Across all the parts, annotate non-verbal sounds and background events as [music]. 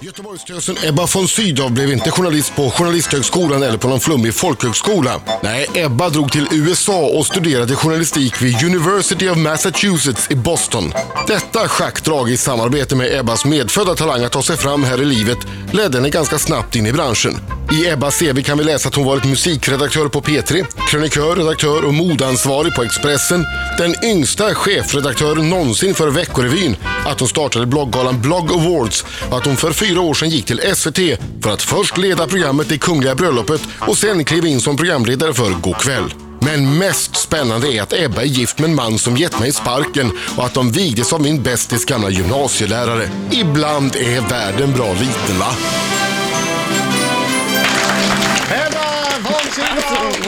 Göteborgstösen Ebba von Sydow blev inte journalist på Journalisthögskolan eller på någon flummig folkhögskola. Nej, Ebba drog till USA och studerade journalistik vid University of Massachusetts i Boston. Detta schackdrag i samarbete med Ebbas medfödda talang att ta sig fram här i livet ledde henne ganska snabbt in i branschen. I Ebbas CV kan vi läsa att hon varit musikredaktör på P3, krönikör, redaktör och modansvarig på Expressen, den yngsta chefredaktören någonsin för Veckorevyn, att hon startade blogggalan Blog Awards och att hon för fyra år sedan gick till SVT för att först leda programmet Det Kungliga Bröllopet och sen klev in som programledare för Go'kväll. Men mest spännande är att Ebba är gift med en man som gett mig sparken och att de vigdes av min bästis gamla gymnasielärare. Ibland är världen bra liten va?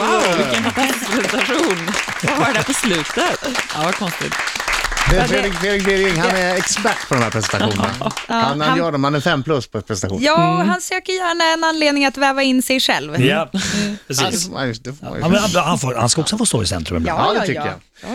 Wow, vilken fantastisk presentation. Vad var det där på slutet? Ja, vad konstigt. Det är Fredrik, Fredrik Birring, han är expert på de här presentationerna. Han, han han- gör dem, han är fem plus på presentation. Ja, och han söker gärna en anledning att väva in sig själv. Ja, Ja, det precis. man man Ja, han, han, får, han ska också få stå i centrum ibland. Ja, det tycker jag.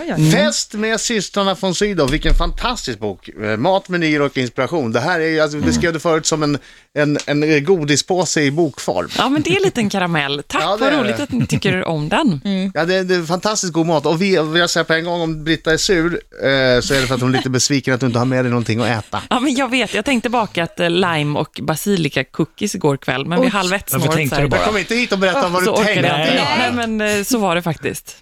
Ja. Fest med systrarna von Sydow, vilken fantastisk bok. Eh, Mat, menyer och inspiration. Det här är ju, alltså, beskrev det förut som en, en, en godispåse i bokform. Ja, men det är en liten karamell. [laughs] Tack, Ja, vad roligt att ni tycker [laughs] om den. Ja, det, det är fantastiskt god mat och vi, jag säger på en gång om Britta är sur eh, så är det för att hon är lite besviken att du inte har med dig någonting att äta. Ja, men jag vet, jag tänkte baka ett eh, lime och basilika cookies igår kväll, men vid halv ett Varför snåret tänkte så här- du bara? Kom inte hit och berätta vad så du orkade tänkte. jag. Nej, men eh, så var det faktiskt.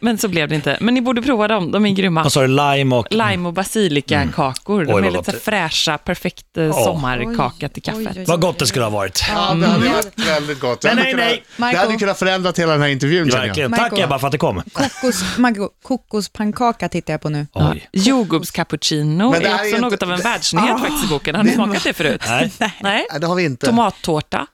Men så blev det inte. Men ni borde prova dem, de är grymma. Vad sa du, lime och... Lime och basilikakakor. De Oj, är lite fräscha, perfekt eh, sommarkaka till kaffet. Oj, oj, Vad gott det skulle ha varit. Ja, det hade varit väldigt gott. Det Men hade nej, kunnat- nej. Det hade kunnat förändra hela den här intervjun känner jag. Verkligen. Tack Michael. Ebba för att du kom. Kokos, Margot, kokospannkaka tittar jag på nu. Ja. Oj. Jordgubbs cappuccino Men det är här också är inte- något av en världsnyhet faktiskt i boken. Har ni smakat det förut? Nej. Nej. Nej, det har vi inte. Tomattårta.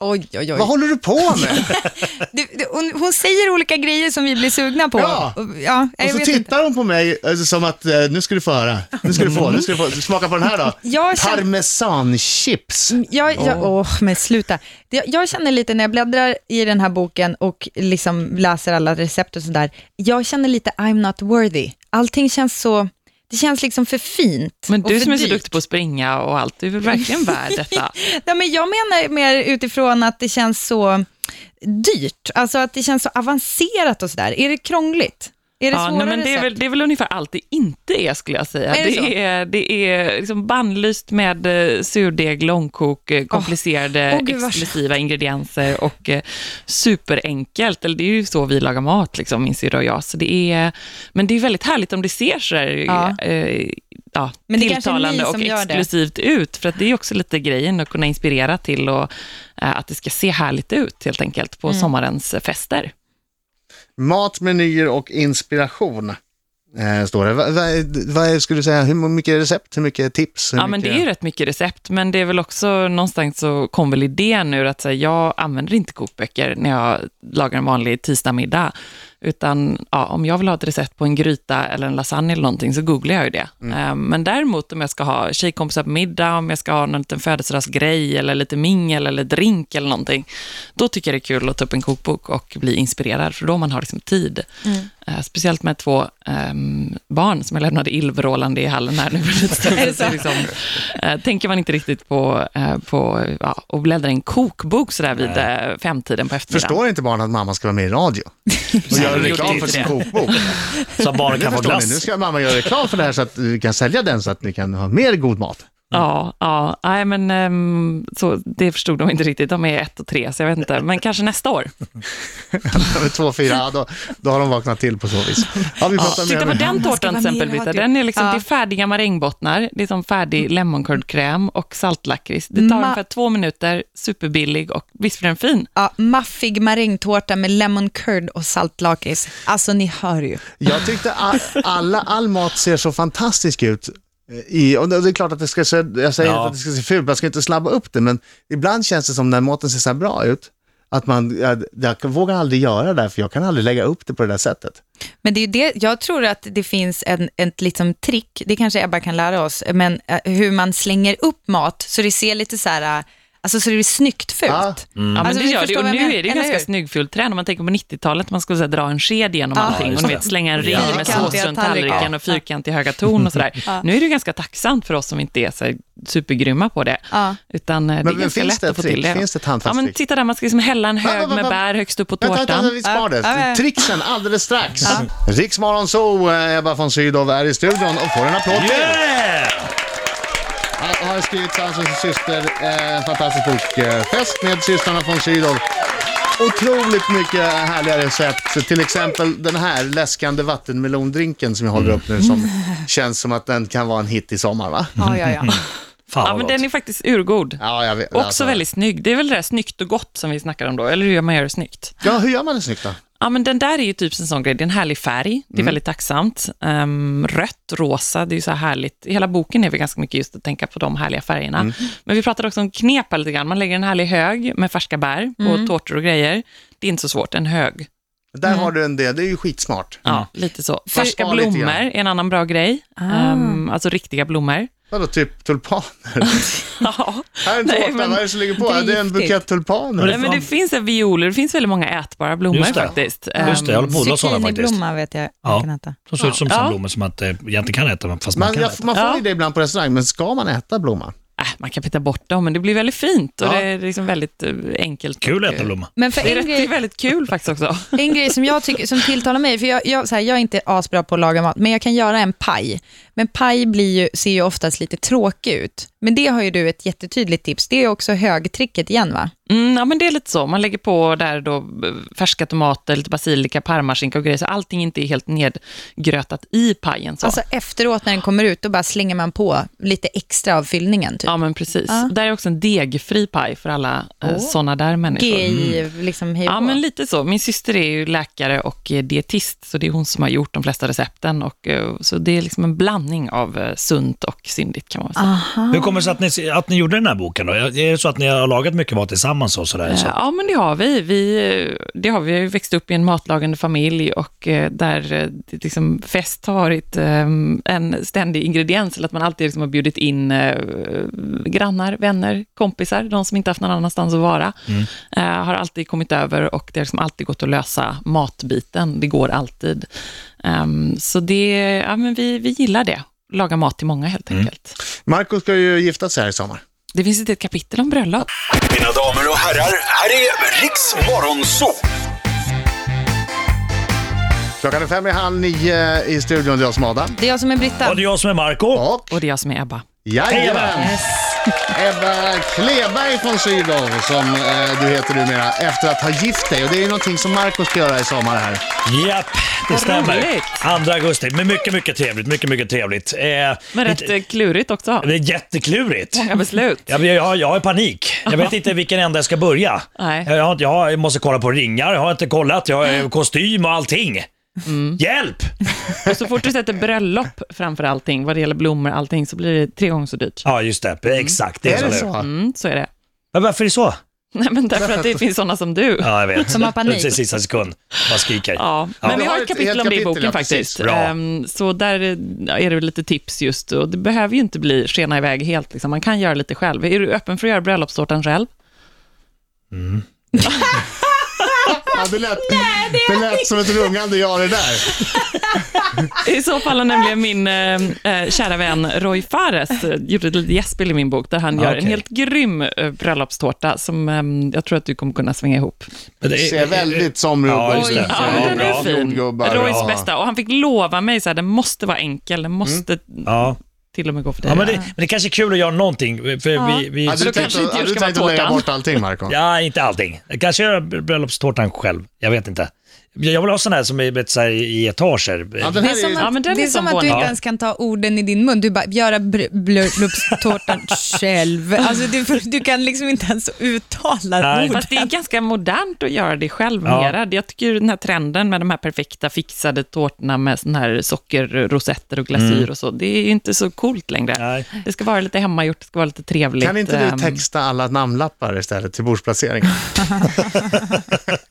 Oj, oj, oj. Vad håller du på med? [laughs] Du, du, hon, hon säger olika grejer som vi blir sugna på. Ja. Och- ja jag Och så vet inte. tittar hon på mig eh, som att eh, nu ska du få höra. Nu ska du få, nu ska du få. Smaka på den här då. [laughs] Jag känner- Parmesanchips. Jag, jag, åh, men sluta. Det- Jag känner lite när jag bläddrar i den här boken och liksom läser alla recept och sådär, jag känner lite I'm not worthy. Allting känns så, det känns liksom för fint. Men du som är så dyrt. duktig på att springa och allt, du är väl verkligen [laughs] värd detta? Nej, men jag menar mer utifrån att det känns så dyrt, alltså att det känns så avancerat och sådär. Är det krångligt? Är det Ja, nej, men det, är väl, det är väl ungefär allt det inte är, skulle jag säga. Är det det, är, det är liksom bannlyst med eh, surdeg, långkok, eh, komplicerade, gud, vad- exklusiva ingredienser och eh, superenkelt. Eller det är ju så vi lagar mat, liksom, min syrra och jag. Så det är, men det är väldigt härligt om det ser så här, Ja. eh, ja, Men det tilltalande och exklusivt ut. För att det är också lite grejen att kunna inspirera till och, eh, att det ska se härligt ut, helt enkelt, Mm. på sommarens eh, fester. Mat, menyer och inspiration. Eh, står det. Vad, vad, vad skulle du säga, hur mycket recept, hur mycket tips? Hur Ja, men det mycket... är ju rätt mycket recept, men det är väl också någonstans så kom väl idén ur att här, jag använder inte kokböcker när jag lagar en vanlig tisdagsmiddag, utan ja, om jag vill ha ett recept på en gryta eller en lasagne eller någonting så googlar jag ju det. Eh, Men däremot om jag ska ha tjejkompisar på middag, om jag ska ha någon liten födelsedagsgrej eller lite mingel eller drink eller någonting, då tycker jag det är kul att ta upp en kokbok och bli inspirerad, för då man har liksom tid. Eh, Speciellt med två ehm, barn som jag lämnade illvrålande i hallen här nu för lite [laughs] stund sedan, så liksom, eh, tänker man inte riktigt på, eh, på ja, att bläddra i en kokbok sådär vid eh, femtiden på eftermiddagen. Förstår inte barn att mamma ska vara med i radio? [laughs] Göra reklam för sin kokbok. Barnen Det kan få förstår ni. Nu ska mamma göra reklam för det här så att vi kan sälja den så att ni kan ha mer god mat. Ja, ja nej, men ehm, så, det förstod de inte riktigt. De är ett och tre, så jag vet inte. Men kanske nästa år. [laughs] Med två, fyra, ja, då, då har de vaknat till på så vis. Ja, vi pratar Titta på den tårtan till exempel, radio. Den är liksom, Ja. Det är färdiga marängbottnar, det är som färdig lemon curd kräm och saltlakrits. Det tar Ma- ungefär två minuter, superbillig och visst blir den fin? Ja, maffig marängtårta med lemon curd och saltlakrits. Alltså ni hör ju. Jag tyckte all, alla, all mat ser så fantastisk ut. Eh, I, och det är klart att det ska se, jag säger Ja. att det ska se fult, jag ska inte slabba upp det, men ibland känns det som när maten ser så här bra ut, att man, jag, jag vågar aldrig göra det där, för jag kan aldrig lägga upp det på det där sättet. Men det är ju det, jag tror att det finns en, ett liksom trick, det kanske Ebba kan lära oss, men eh, hur man slänger upp mat så det ser lite så här, Alltså så det är snyggt fult. Ja. Ja, men Alltså, det vi gör det. Och nu är det ju ganska snyggfult trend. Om man tänker på 90-talet, man skulle så här, dra en sked genom Ja, allting och ni vet, slänga en ring Ja. med sås runt tallriken och fyrkantiga höga torn och sådär. Ja. Nu är det ju ganska tacksamt för oss som inte är så här supergrymma på det. Ja. Utan eh, det är Men ganska lätt att få till det. Finns det ett Ja, handfast men trick? titta där, man ska liksom hälla en hög med bär högst upp på Vänta, vänta, tårtan. vänta, vi spar det. Ja, ja. Tricksen alldeles strax. Riksmorgon så Ebba von Sydow är i studion och får en applåd till. Han har skrivit med sin syster eh, en fantastisk bok, eh, Fest med systrarna von Sydow. Otroligt mycket härliga recept. Till exempel den här läskande vattenmelondrinken som jag håller upp nu som känns som att den kan vara en hit i sommar va? Ja, ja, ja. [laughs] Fan Ja, men den är faktiskt urgod. Ja, jag vet. Också alltså. väldigt snygg. Det är väl det där snyggt och gott som vi snackar om då, eller hur gör man gör det snyggt? Ja, hur gör man det snyggt då? Ja, men den där är ju typ en sån grej. Det är en härlig färg. Det är Mm. väldigt tacksamt. Ehm, rött, rosa, det är ju så här härligt. Hela boken är väl ganska mycket just att tänka på de härliga färgerna. Mm. Men vi pratade också om knep lite grann. Man lägger en härlig hög med färska bär på tårtor och grejer. Det är inte så svårt, en hög. Där har du en del, det är ju skitsmart. Ja, lite så. Färska blommor är en annan bra grej. Ehm, alltså riktiga blommor. Vadå, typ tulpaner? [laughs] Ja. Här är en Nej, tårta, men vad är det som ligger på? det är Det är en bukett tulpaner. Nej, men det finns en violer, det finns väldigt många ätbara blommor Just det. faktiskt. Just det, jag håller på att odla sådana faktiskt. Zucchiniblomma vet jag Ja. man kan äta. De ser ut som Ja. blommor som man inte egentligen kan äta, fast man, Man, kan jag, äta. man får Ja. ju det ibland på restaurang, men ska man äta blomman? Äh, man kan peta bort dem, men det blir väldigt fint och Ja. det är liksom väldigt eh, enkelt. Kul att äta eh, blomma. Men för en rätt, det är grej, väldigt kul faktiskt också. en grej som jag tycker som tilltalar mig, för jag, jag, så här, jag är inte asbra på att laga mat, men jag kan göra en paj. Men paj blir ju, ser ju oftast lite tråkig ut. Men det har ju du ett jättetydligt tips. Det är också högtricket igen va? Mm, ja, men det är lite så. Man lägger på där då eh, färska tomater, lite basilika, parmaskinka och grejer, så allting inte är helt nedgrötat i pajen. Så. Alltså efteråt när den kommer ut, då bara slänger man på lite extra av fyllningen. Typ. ja, men precis. Ja. Där är också en degfri paj för alla eh, Åh. sådana där människor. GI, liksom hej Ja, men lite så. Min syster är ju läkare och eh, dietist, så det är hon som har gjort de flesta recepten. Och, eh, så det är liksom en blandning av eh, sunt och syndigt kan man säga. Aha. Hur kommer det sig att ni, att ni gjorde den här boken då? Är det så att ni har lagat mycket mat tillsammans och sådär? Så? Eh, Ja, men det har vi. vi eh, det har vi. Vi har växt upp i en matlagande familj och där det liksom fest har varit eh, en ständig ingrediens, eller att man alltid liksom har bjudit in grannar, vänner, kompisar, de som inte haft någon annanstans att vara, eh, har alltid kommit över och det har liksom alltid gått att lösa matbiten. Det går alltid. Ehm, så det, ja, men vi, vi gillar det. Laga mat till många helt enkelt. Marco ska ju gifta sig här i sommar. Det finns ett helt kapitel om bröllop. Mina damer och herrar, här är Riks Morgonzoo! Klockan är fem i halv nio i studion, det är jag som är Adam. Det är jag som är Britta. Och det är jag som är Marco. Och, Och det är jag som är Ebba. jajamän, Ebba Kleberg från Sydow, som eh, du heter numera, efter att ha gift dig. Och det är ju någonting som Marco ska göra i sommar här. Japp, det Vad stämmer. roligt. 2 augusti, men mycket, mycket trevligt. Mycket, mycket trevligt. Eh, Men rätt lite- eh, klurigt också. det är jätteklurigt. Många beslut. Jag, jag, jag har panik. Jag vet inte vilken ände jag ska börja. Nej. Jag, har, jag, jag måste kolla på ringar, jag har inte kollat, jag har eh, kostym och allting. Mm. Hjälp! [laughs] Och så fort du sätter bröllop framför allting, vad det gäller blommor och allting, så blir det tre gånger så dyrt. Ja, just det. Exakt. Det är, Är det så. så? Mm, så är det. Men varför är det så? Nej, men därför att det finns sådana som du. Ja, jag vet. Som har panik. Precis sista sekund. Bara skriker. Ja, men Ja. vi har ett kapitel om det i boken ja, faktiskt. Bra. Ehm, så där är det lite tips just, och det behöver ju inte bli skena iväg helt, liksom. man kan göra lite själv. Är du öppen för att göra bröllopstårtan själv? [laughs] Ja, det lät, det lät som ett rungande ja det där. I så fall har nämligen min eh, eh, kära vän Roy Fares eh, gjort ett litet gästspel i min bok, där han gör okej. en helt grym eh, bröllopstårta som eh, jag tror att du kommer kunna svänga ihop. Men det Det är- ser väldigt somrig ut. Ja, just det. Oj, Ja, Ja, den är fin. Roys Ja. bästa. Och han fick lova mig så här, den måste vara enkel, den måste Ja. till och med gå för dig. Ja, men, det, men det kanske är kul att göra någonting. För vi, vi, Hade du tänkt inte hade du tänkt att lägga bort allting, Marco? Ja, inte allting. Jag kanske gör bröllopstårtan själv. Jag vet inte. Jag vill ha sådana här som är vet, så här, i etager. Ja, den Det här är är som ju... Ja, men att, det är som som att du inte ens kan ta orden i din mun. Du bara, göra br- [laughs] själv. Alltså, du, du kan liksom inte ens uttala Nej. orden. Fast det är ganska modernt att göra det själv Ja. mera. Jag tycker den här trenden med de här perfekta fixade tårtorna med sån här sockerrosetter och glasyr och så, det är ju inte så coolt längre. Nej. Det ska vara lite hemmagjort, det ska vara lite trevligt. Kan inte ehm, du texta alla namnlappar istället till bordsplaceringen? [laughs] [laughs]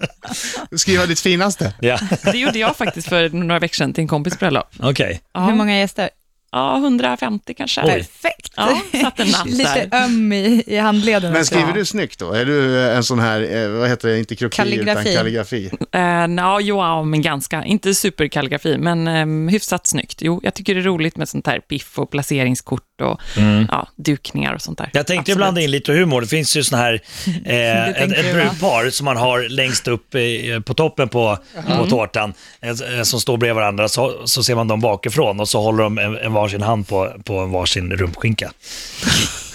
Skriva ditt finaste. Ja, Det gjorde jag faktiskt för några veckor sedan till en kompis bröllop. okej. Ja. Hur många gäster? Ja, 150 kanske. Oj. Perfekt. Ja, satt en natt [laughs] Lite där. öm i, i handleden. Men också. skriver du snyggt då? Är du eh, en sån här, eh, vad heter det, inte kroki Kalligrafi. utan kalligrafi? Eh, ja, jo, ja, men ganska. Inte superkalligrafi, men eh, hyfsat snyggt. Jo, jag tycker det är roligt med sånt här piff och placeringskort och ja, dukningar och sånt där. Mm. Jag tänkte Absolut. blanda in lite humor. Det finns ju sån här, [laughs] eh, ett, ett brudpar som man har längst upp eh, på toppen på, på tårtan, eh, som står bredvid varandra, så, så ser man dem bakifrån och så håller de en, en varsin hand på, på en varsin rumpskinka.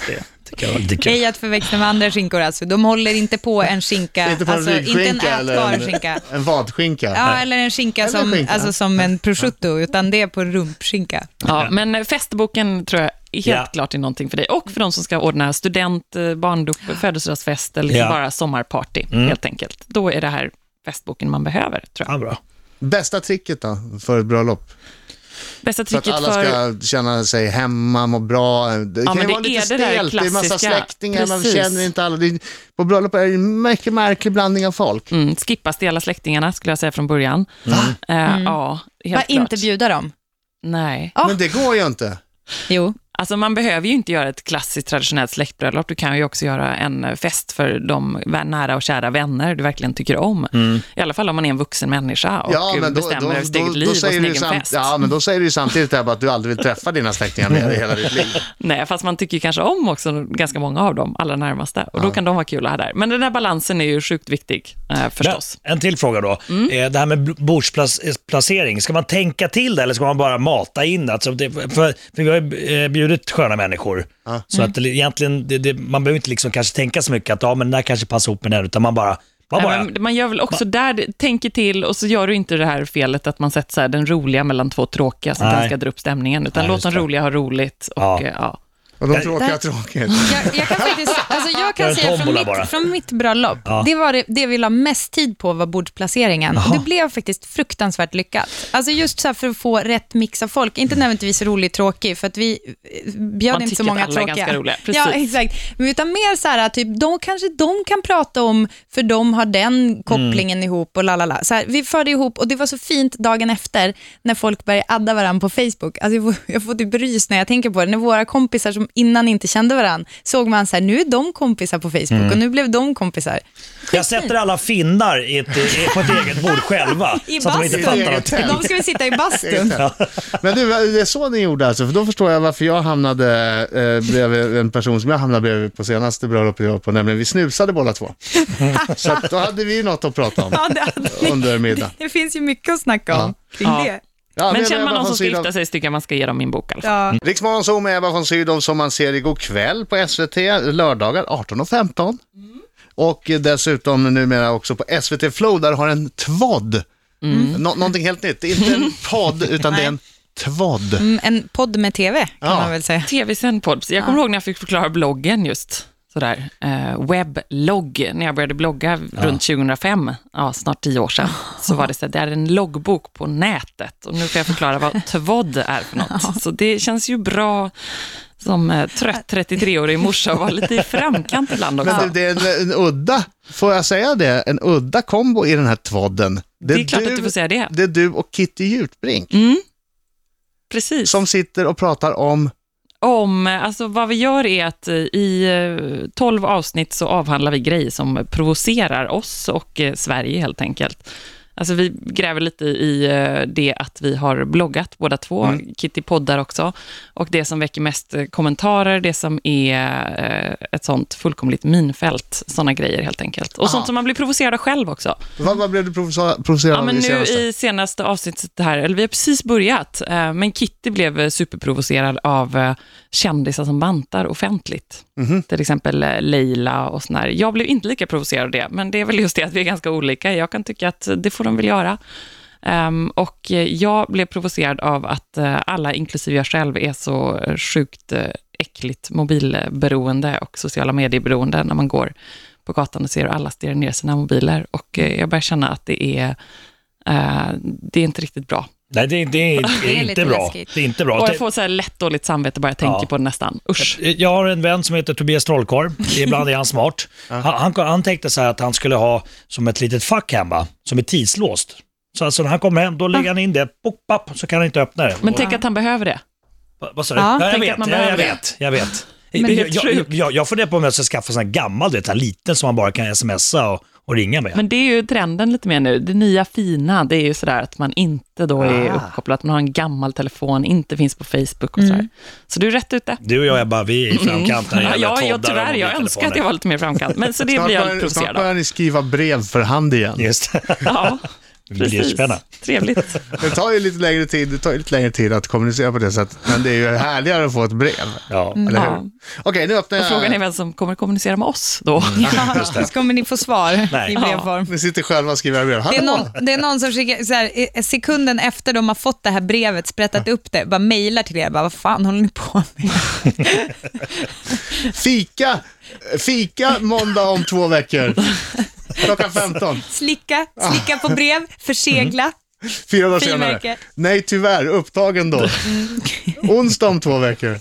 Det tycker jag var lite kul. Ej att förväxla med andra skinkor alltså. De håller inte på en skinka, Inte på alltså en inte en ätbar en, skinka. en vadskinka? Ja, eller en skinka, Eller som, skinka. Alltså, som en prosciutto, utan det är på rumpskinka. Ja, men eh, festboken tror jag helt Ja. klart är någonting för dig. Och för de som ska ordna student, eh, barndop, födelsedagsfest eller Ja. bara sommarparty, helt enkelt. Då är det här festboken man behöver, tror jag. Ja, bra. Bästa tricket då, för ett bröllop? Bästa För att tricket alla för... ska känna sig hemma, må bra. Det kan men ju det vara lite är stelt, det är massa släktingar, man Precis. känner inte alla. Det, på bröllop är det en mycket märklig blandning av folk. Mm, skippa stela släktingarna, skulle jag säga från början. Eh, Ja, helt Bara klart. inte bjuda dem. Nej. Ja. Men det går ju inte. Jo. Alltså man behöver ju inte göra ett klassiskt traditionellt släktbröllop. Du kan ju också göra en fest för de nära och kära vänner du verkligen tycker om. I alla fall om man är en vuxen människa och Ja, men då, bestämmer över sitt eget liv och sin egen samt, fest. ja, men då säger du ju samtidigt där att du aldrig vill träffa dina släktingar mer i hela ditt liv. [laughs] Nej, fast man tycker ju kanske om också ganska många av dem, allra närmaste. Och då kan de vara kul att ha där. Men den där balansen är ju sjukt viktig, eh, förstås. Men, en till fråga då. Mm. Eh, det här med bordsplacering, ska man tänka till det eller ska man bara mata in det? Alltså, för, för vi har ju bjudit sköna människor. Så Mm. att det, egentligen, det, det, man behöver inte liksom kanske tänka så mycket att ja, men den där kanske passar ihop med den, utan man bara... Man bara Nej, man gör väl också där, tänker till och så gör du inte det här felet att man sätter så här den roliga mellan två tråkiga så att Nej. den ska dra upp stämningen, utan Nej, låt de roliga ha roligt. Och, Ja. eh, ja. De Jag- tråkiga Där- tråkigt. Jag, jag kan faktiskt, alltså jag kan säga från mitt, från mitt bröllop, Ja. det var det, det vi la mest tid på var bordsplaceringen. Och det blev faktiskt fruktansvärt lyckat. Alltså just så här för att få rätt mix av folk, inte nödvändigtvis rolig tråkig, för att vi eh, bjöd Man inte så tycker många att alla är tråkiga. ganska roliga, [laughs] Ja, exakt. Men utan mer så här, typ, de kanske de kan prata om, för de har den kopplingen ihop och lalala. Så här, vi förde ihop, och det var så fint dagen efter, när folk började adda varandra på Facebook. Alltså jag, får, jag får typ rys när jag tänker på det. När våra kompisar som innan inte kände varandra, såg man så här, nu är de kompisar på Facebook och nu blev de kompisar. Jag sätter alla finnar i ett, i- på ett eget bord själva, [laughs] I så att de inte fattar något. De skulle sitta i bastun. [laughs] Men du, det är så ni gjorde alltså, för då förstår jag varför jag hamnade eh, bredvid en person som jag hamnade bredvid på senaste bröllopet jag var på, nämligen vi snusade båda två. [laughs] Så då hade vi något att prata om Ja, under middag. det finns ju mycket att snacka om kring Ja. det. Ja, Men känner man någon som ska Sydow. gifta sig så tycker jag man ska ge dem min bok fall. Ja. Riksmorgon så med Ebba von Sydow som man ser igår kväll på SVT, lördagar 18.15. Och dessutom numera också på SVT Flow, där har en tvodd. Nå- någonting helt nytt. Det är inte en [laughs] podd, utan det är en tvodd. Mm, En podd med TV kan Ja. man väl säga. Tv-sänd podd. Jag kommer ihåg när jag fick förklara bloggen just. Sådär. Eh, webblogg, när jag började blogga runt 2005, ja, snart tio år sedan, så var det så det är en loggbok på nätet. Och nu får jag förklara vad tvodd är för något. [laughs] Så det känns ju bra som eh, trött 33-årig morsa att vara lite i framkant ibland också. Men du, det är en, en udda, får jag säga det, en udda kombo i den här tvodden. Det är klart att du får säga det. Det är du och Kitty Hjortbrink Precis. som sitter och pratar om om, alltså vad vi gör är att eh, i eh, tolv 12 avsnitt så avhandlar vi grejer som provocerar oss och eh, Sverige helt enkelt. Alltså vi gräver lite i eh, det att vi har bloggat båda två, Mm. Kitty poddar också, och det som väcker mest eh, kommentarer, det som är eh, ett sånt fullkomligt minfält, sådana grejer helt enkelt. Och Aha. sånt som man blir provocerad av själv också. Vad, vad blev du provocer- provocerad Ja, av men i nu senaste? i senaste avsnittet här, eller vi har precis börjat, men Kitty blev superprovocerad av kändisar som bantar offentligt. Mhm. Till exempel Leila och sådär. Jag blev inte lika provocerad av det, men det är väl just det att vi är ganska olika. Jag kan tycka att det får de vill göra. Um, och jag blev provocerad av att uh, alla, inklusive jag själv, är så eh, sjukt uh, äckligt mobilberoende och sociala medieberoende när man går på gatan och ser hur alla stirrar ner sina mobiler. Och uh, jag börjar känna att det är, det är inte riktigt bra. Nej, det, det, är, [laughs] det är inte bra. läskigt. Det är inte bra. Och jag får så här lätt dåligt samvete bara jag tänker Ja. på det nästan. Usch. Jag har en vän som heter Tobias Trollkarl. Ibland är han smart. Han, han, han tänkte så här att han skulle ha som ett litet fack hemma, som är tidslåst. Så alltså när han kommer hem, då lägger han in det, pop, pop, så kan han inte öppna det. Men tänk att han behöver det. Va- Vad sa du? Ja, Ja, jag, vet, jag vet, jag vet. Men jag, jag, jag, funderar på om jag ska skaffa en sån här gammal, du vet, en liten som man bara kan smsa och, och ringa med. Men det är ju trenden lite mer nu. Det nya fina, det är ju sådär att man inte då är Ah. uppkopplad, att man har en gammal telefon, inte finns på Facebook och sådär. Så du är rätt ute. Du och jag Ebba, vi är i framkant när det Ja, gäller jag, jag, tyvärr, jag önskar att jag var lite mer framkant, men så det blir jag börjar, snart provocerad börjar ni skriva brev för hand igen. Just det. Ja, precis. Trevligt. [laughs] Det tar ju lite längre tid, det tar ju lite längre tid att kommunicera på det sättet, men det är ju härligare att få ett brev. Ja. Eller hur? Ja. Okej, nu öppnar Och jag... frågan är vem som kommer kommunicera med oss då. Ja, så kommer ni få svar Nej. i brevform. Ni sitter själva och skriver brev. Det är, någon, det är någon som skickar, så här, sekunden efter de har fått det här brevet, sprättat upp det, bara mejlar till er, bara, vad fan håller ni på med? [laughs] Fika! Fika måndag om två veckor. [laughs] Klockan 15. Slicka, slicka på brev, [laughs] försegla. Fyra dagar senare. Nej, tyvärr. Upptagen då. Onsdag om två veckor.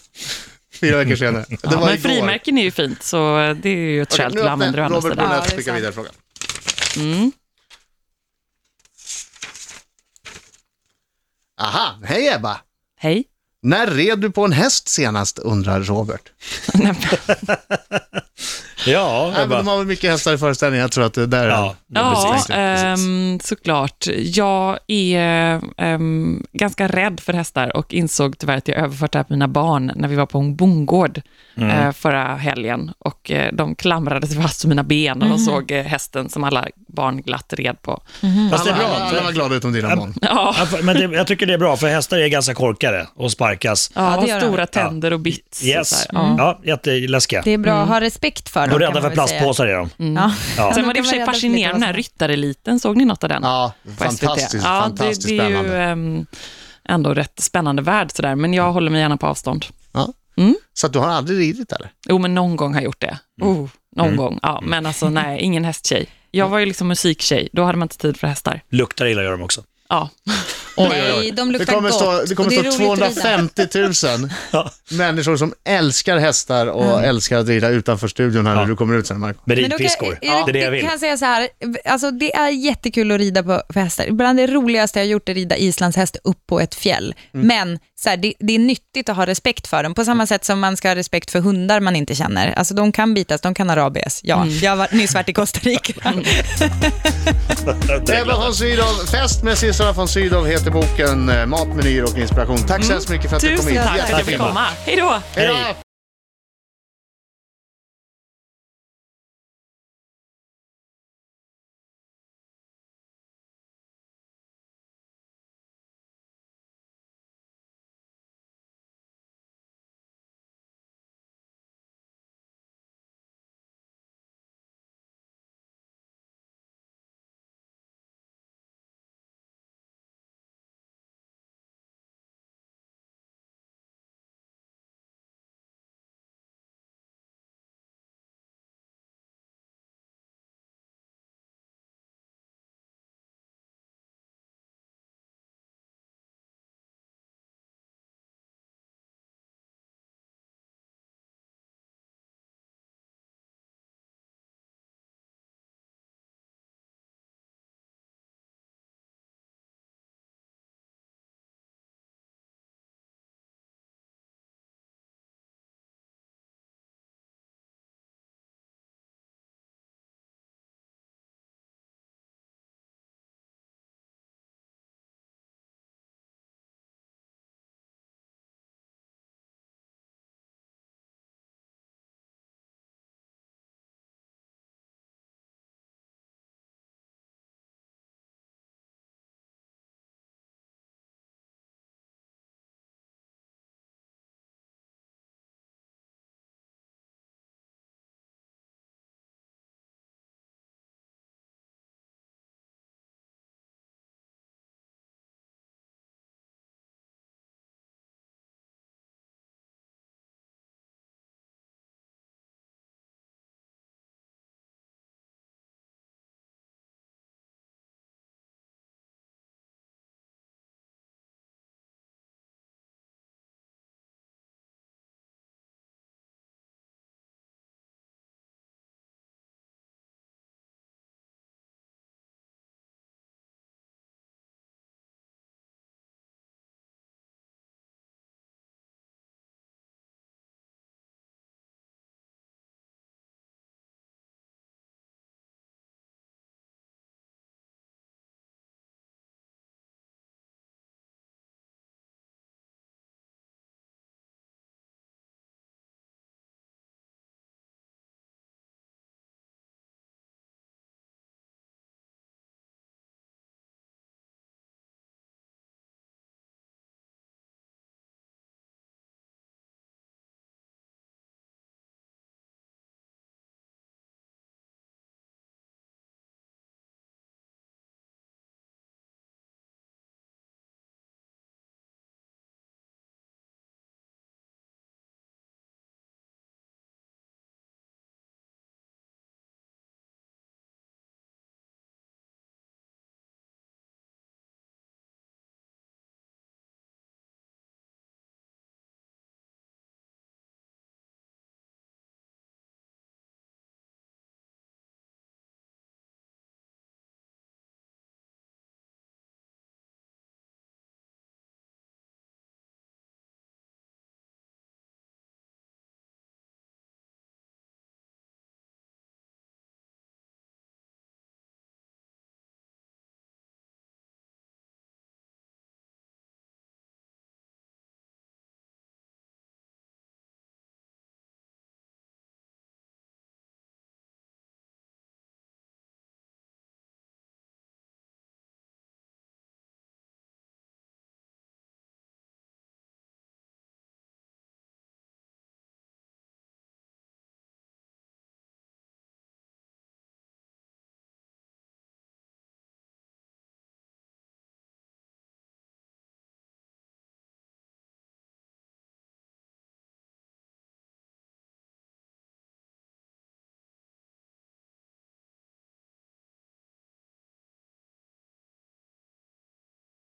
Fyra veckor senare. Det Ja, var men igår. frimärken är ju fint, så det är ju ett skäl till att använda det Robert. Ja, Brunett skickar vidare frågan. Mm. Aha, hej Ebba. Hej. När red du på en häst senast, undrar Robert. [laughs] [laughs] Ja, Nej, men de har väl mycket hästar i föreställningen, jag tror att det där är... Ja, Ja, precis. ehm, såklart. Jag är ehm, ganska rädd för hästar och insåg tyvärr att jag överfört det här på mina barn när vi var på en bondgård eh, förra helgen. Och eh, de klamrade sig fast vid mina ben och de såg eh, hästen som alla barn glatt red på. Fast det är bra. alla, alla var För, glada utom dina barn. Ja, Ja, för- men det, jag tycker det är bra, för hästar är ganska korkade och sparkas. ja, det har gör de. stora tänder och bits. och Yes. så här. Ja. Ja, jätteläskiga. Det är bra att ha respekt för dem. Och rädda för plastpåsar är de. Ja. Ja. Sen var det i och för sig fascinerande, den här ryttareliten, såg ni något av den? Ja, fantastiskt, ja, fantastiskt det, det är ju spännande. ehm, ändå rätt spännande värld sådär, men jag håller mig gärna på avstånd. Ja. Mm. Så att du har aldrig ridit eller? Jo, men någon gång har jag gjort det. Oh, någon Mm. gång. Ja, men alltså nej, ingen hästtjej. Jag var ju liksom musiktjej, då hade man inte tid för hästar. Luktar illa gör de också. Ja, [laughs] Nej, de Det luktar kommer gott. stå, det och kommer är stå roligt att rida. 250 000 [laughs] människor som älskar hästar och älskar att rida utanför studion här när Ja. du kommer ut sen, Marco. Ridpiskor. jag, Det är det jag det vill. kan jag säga så här, alltså det är jättekul att rida på för hästar. Bland det roligaste jag har gjort är att rida islandshäst upp på ett fjäll. Mm. Men så här, det, det är nyttigt att ha respekt för dem, på samma sätt som man ska ha respekt för hundar man inte känner. Alltså de kan bitas, de kan ha rabies. Ja, jag har nyss varit i Costa Rica. [laughs] Ebba von Sydow, Fest med systrarna von Sydow heter boken. Eh, Mat, menyer och inspiration. Tack så hemskt mycket för att du kom tusen hit. tack för att jag fick komma. Hej då! Hej då!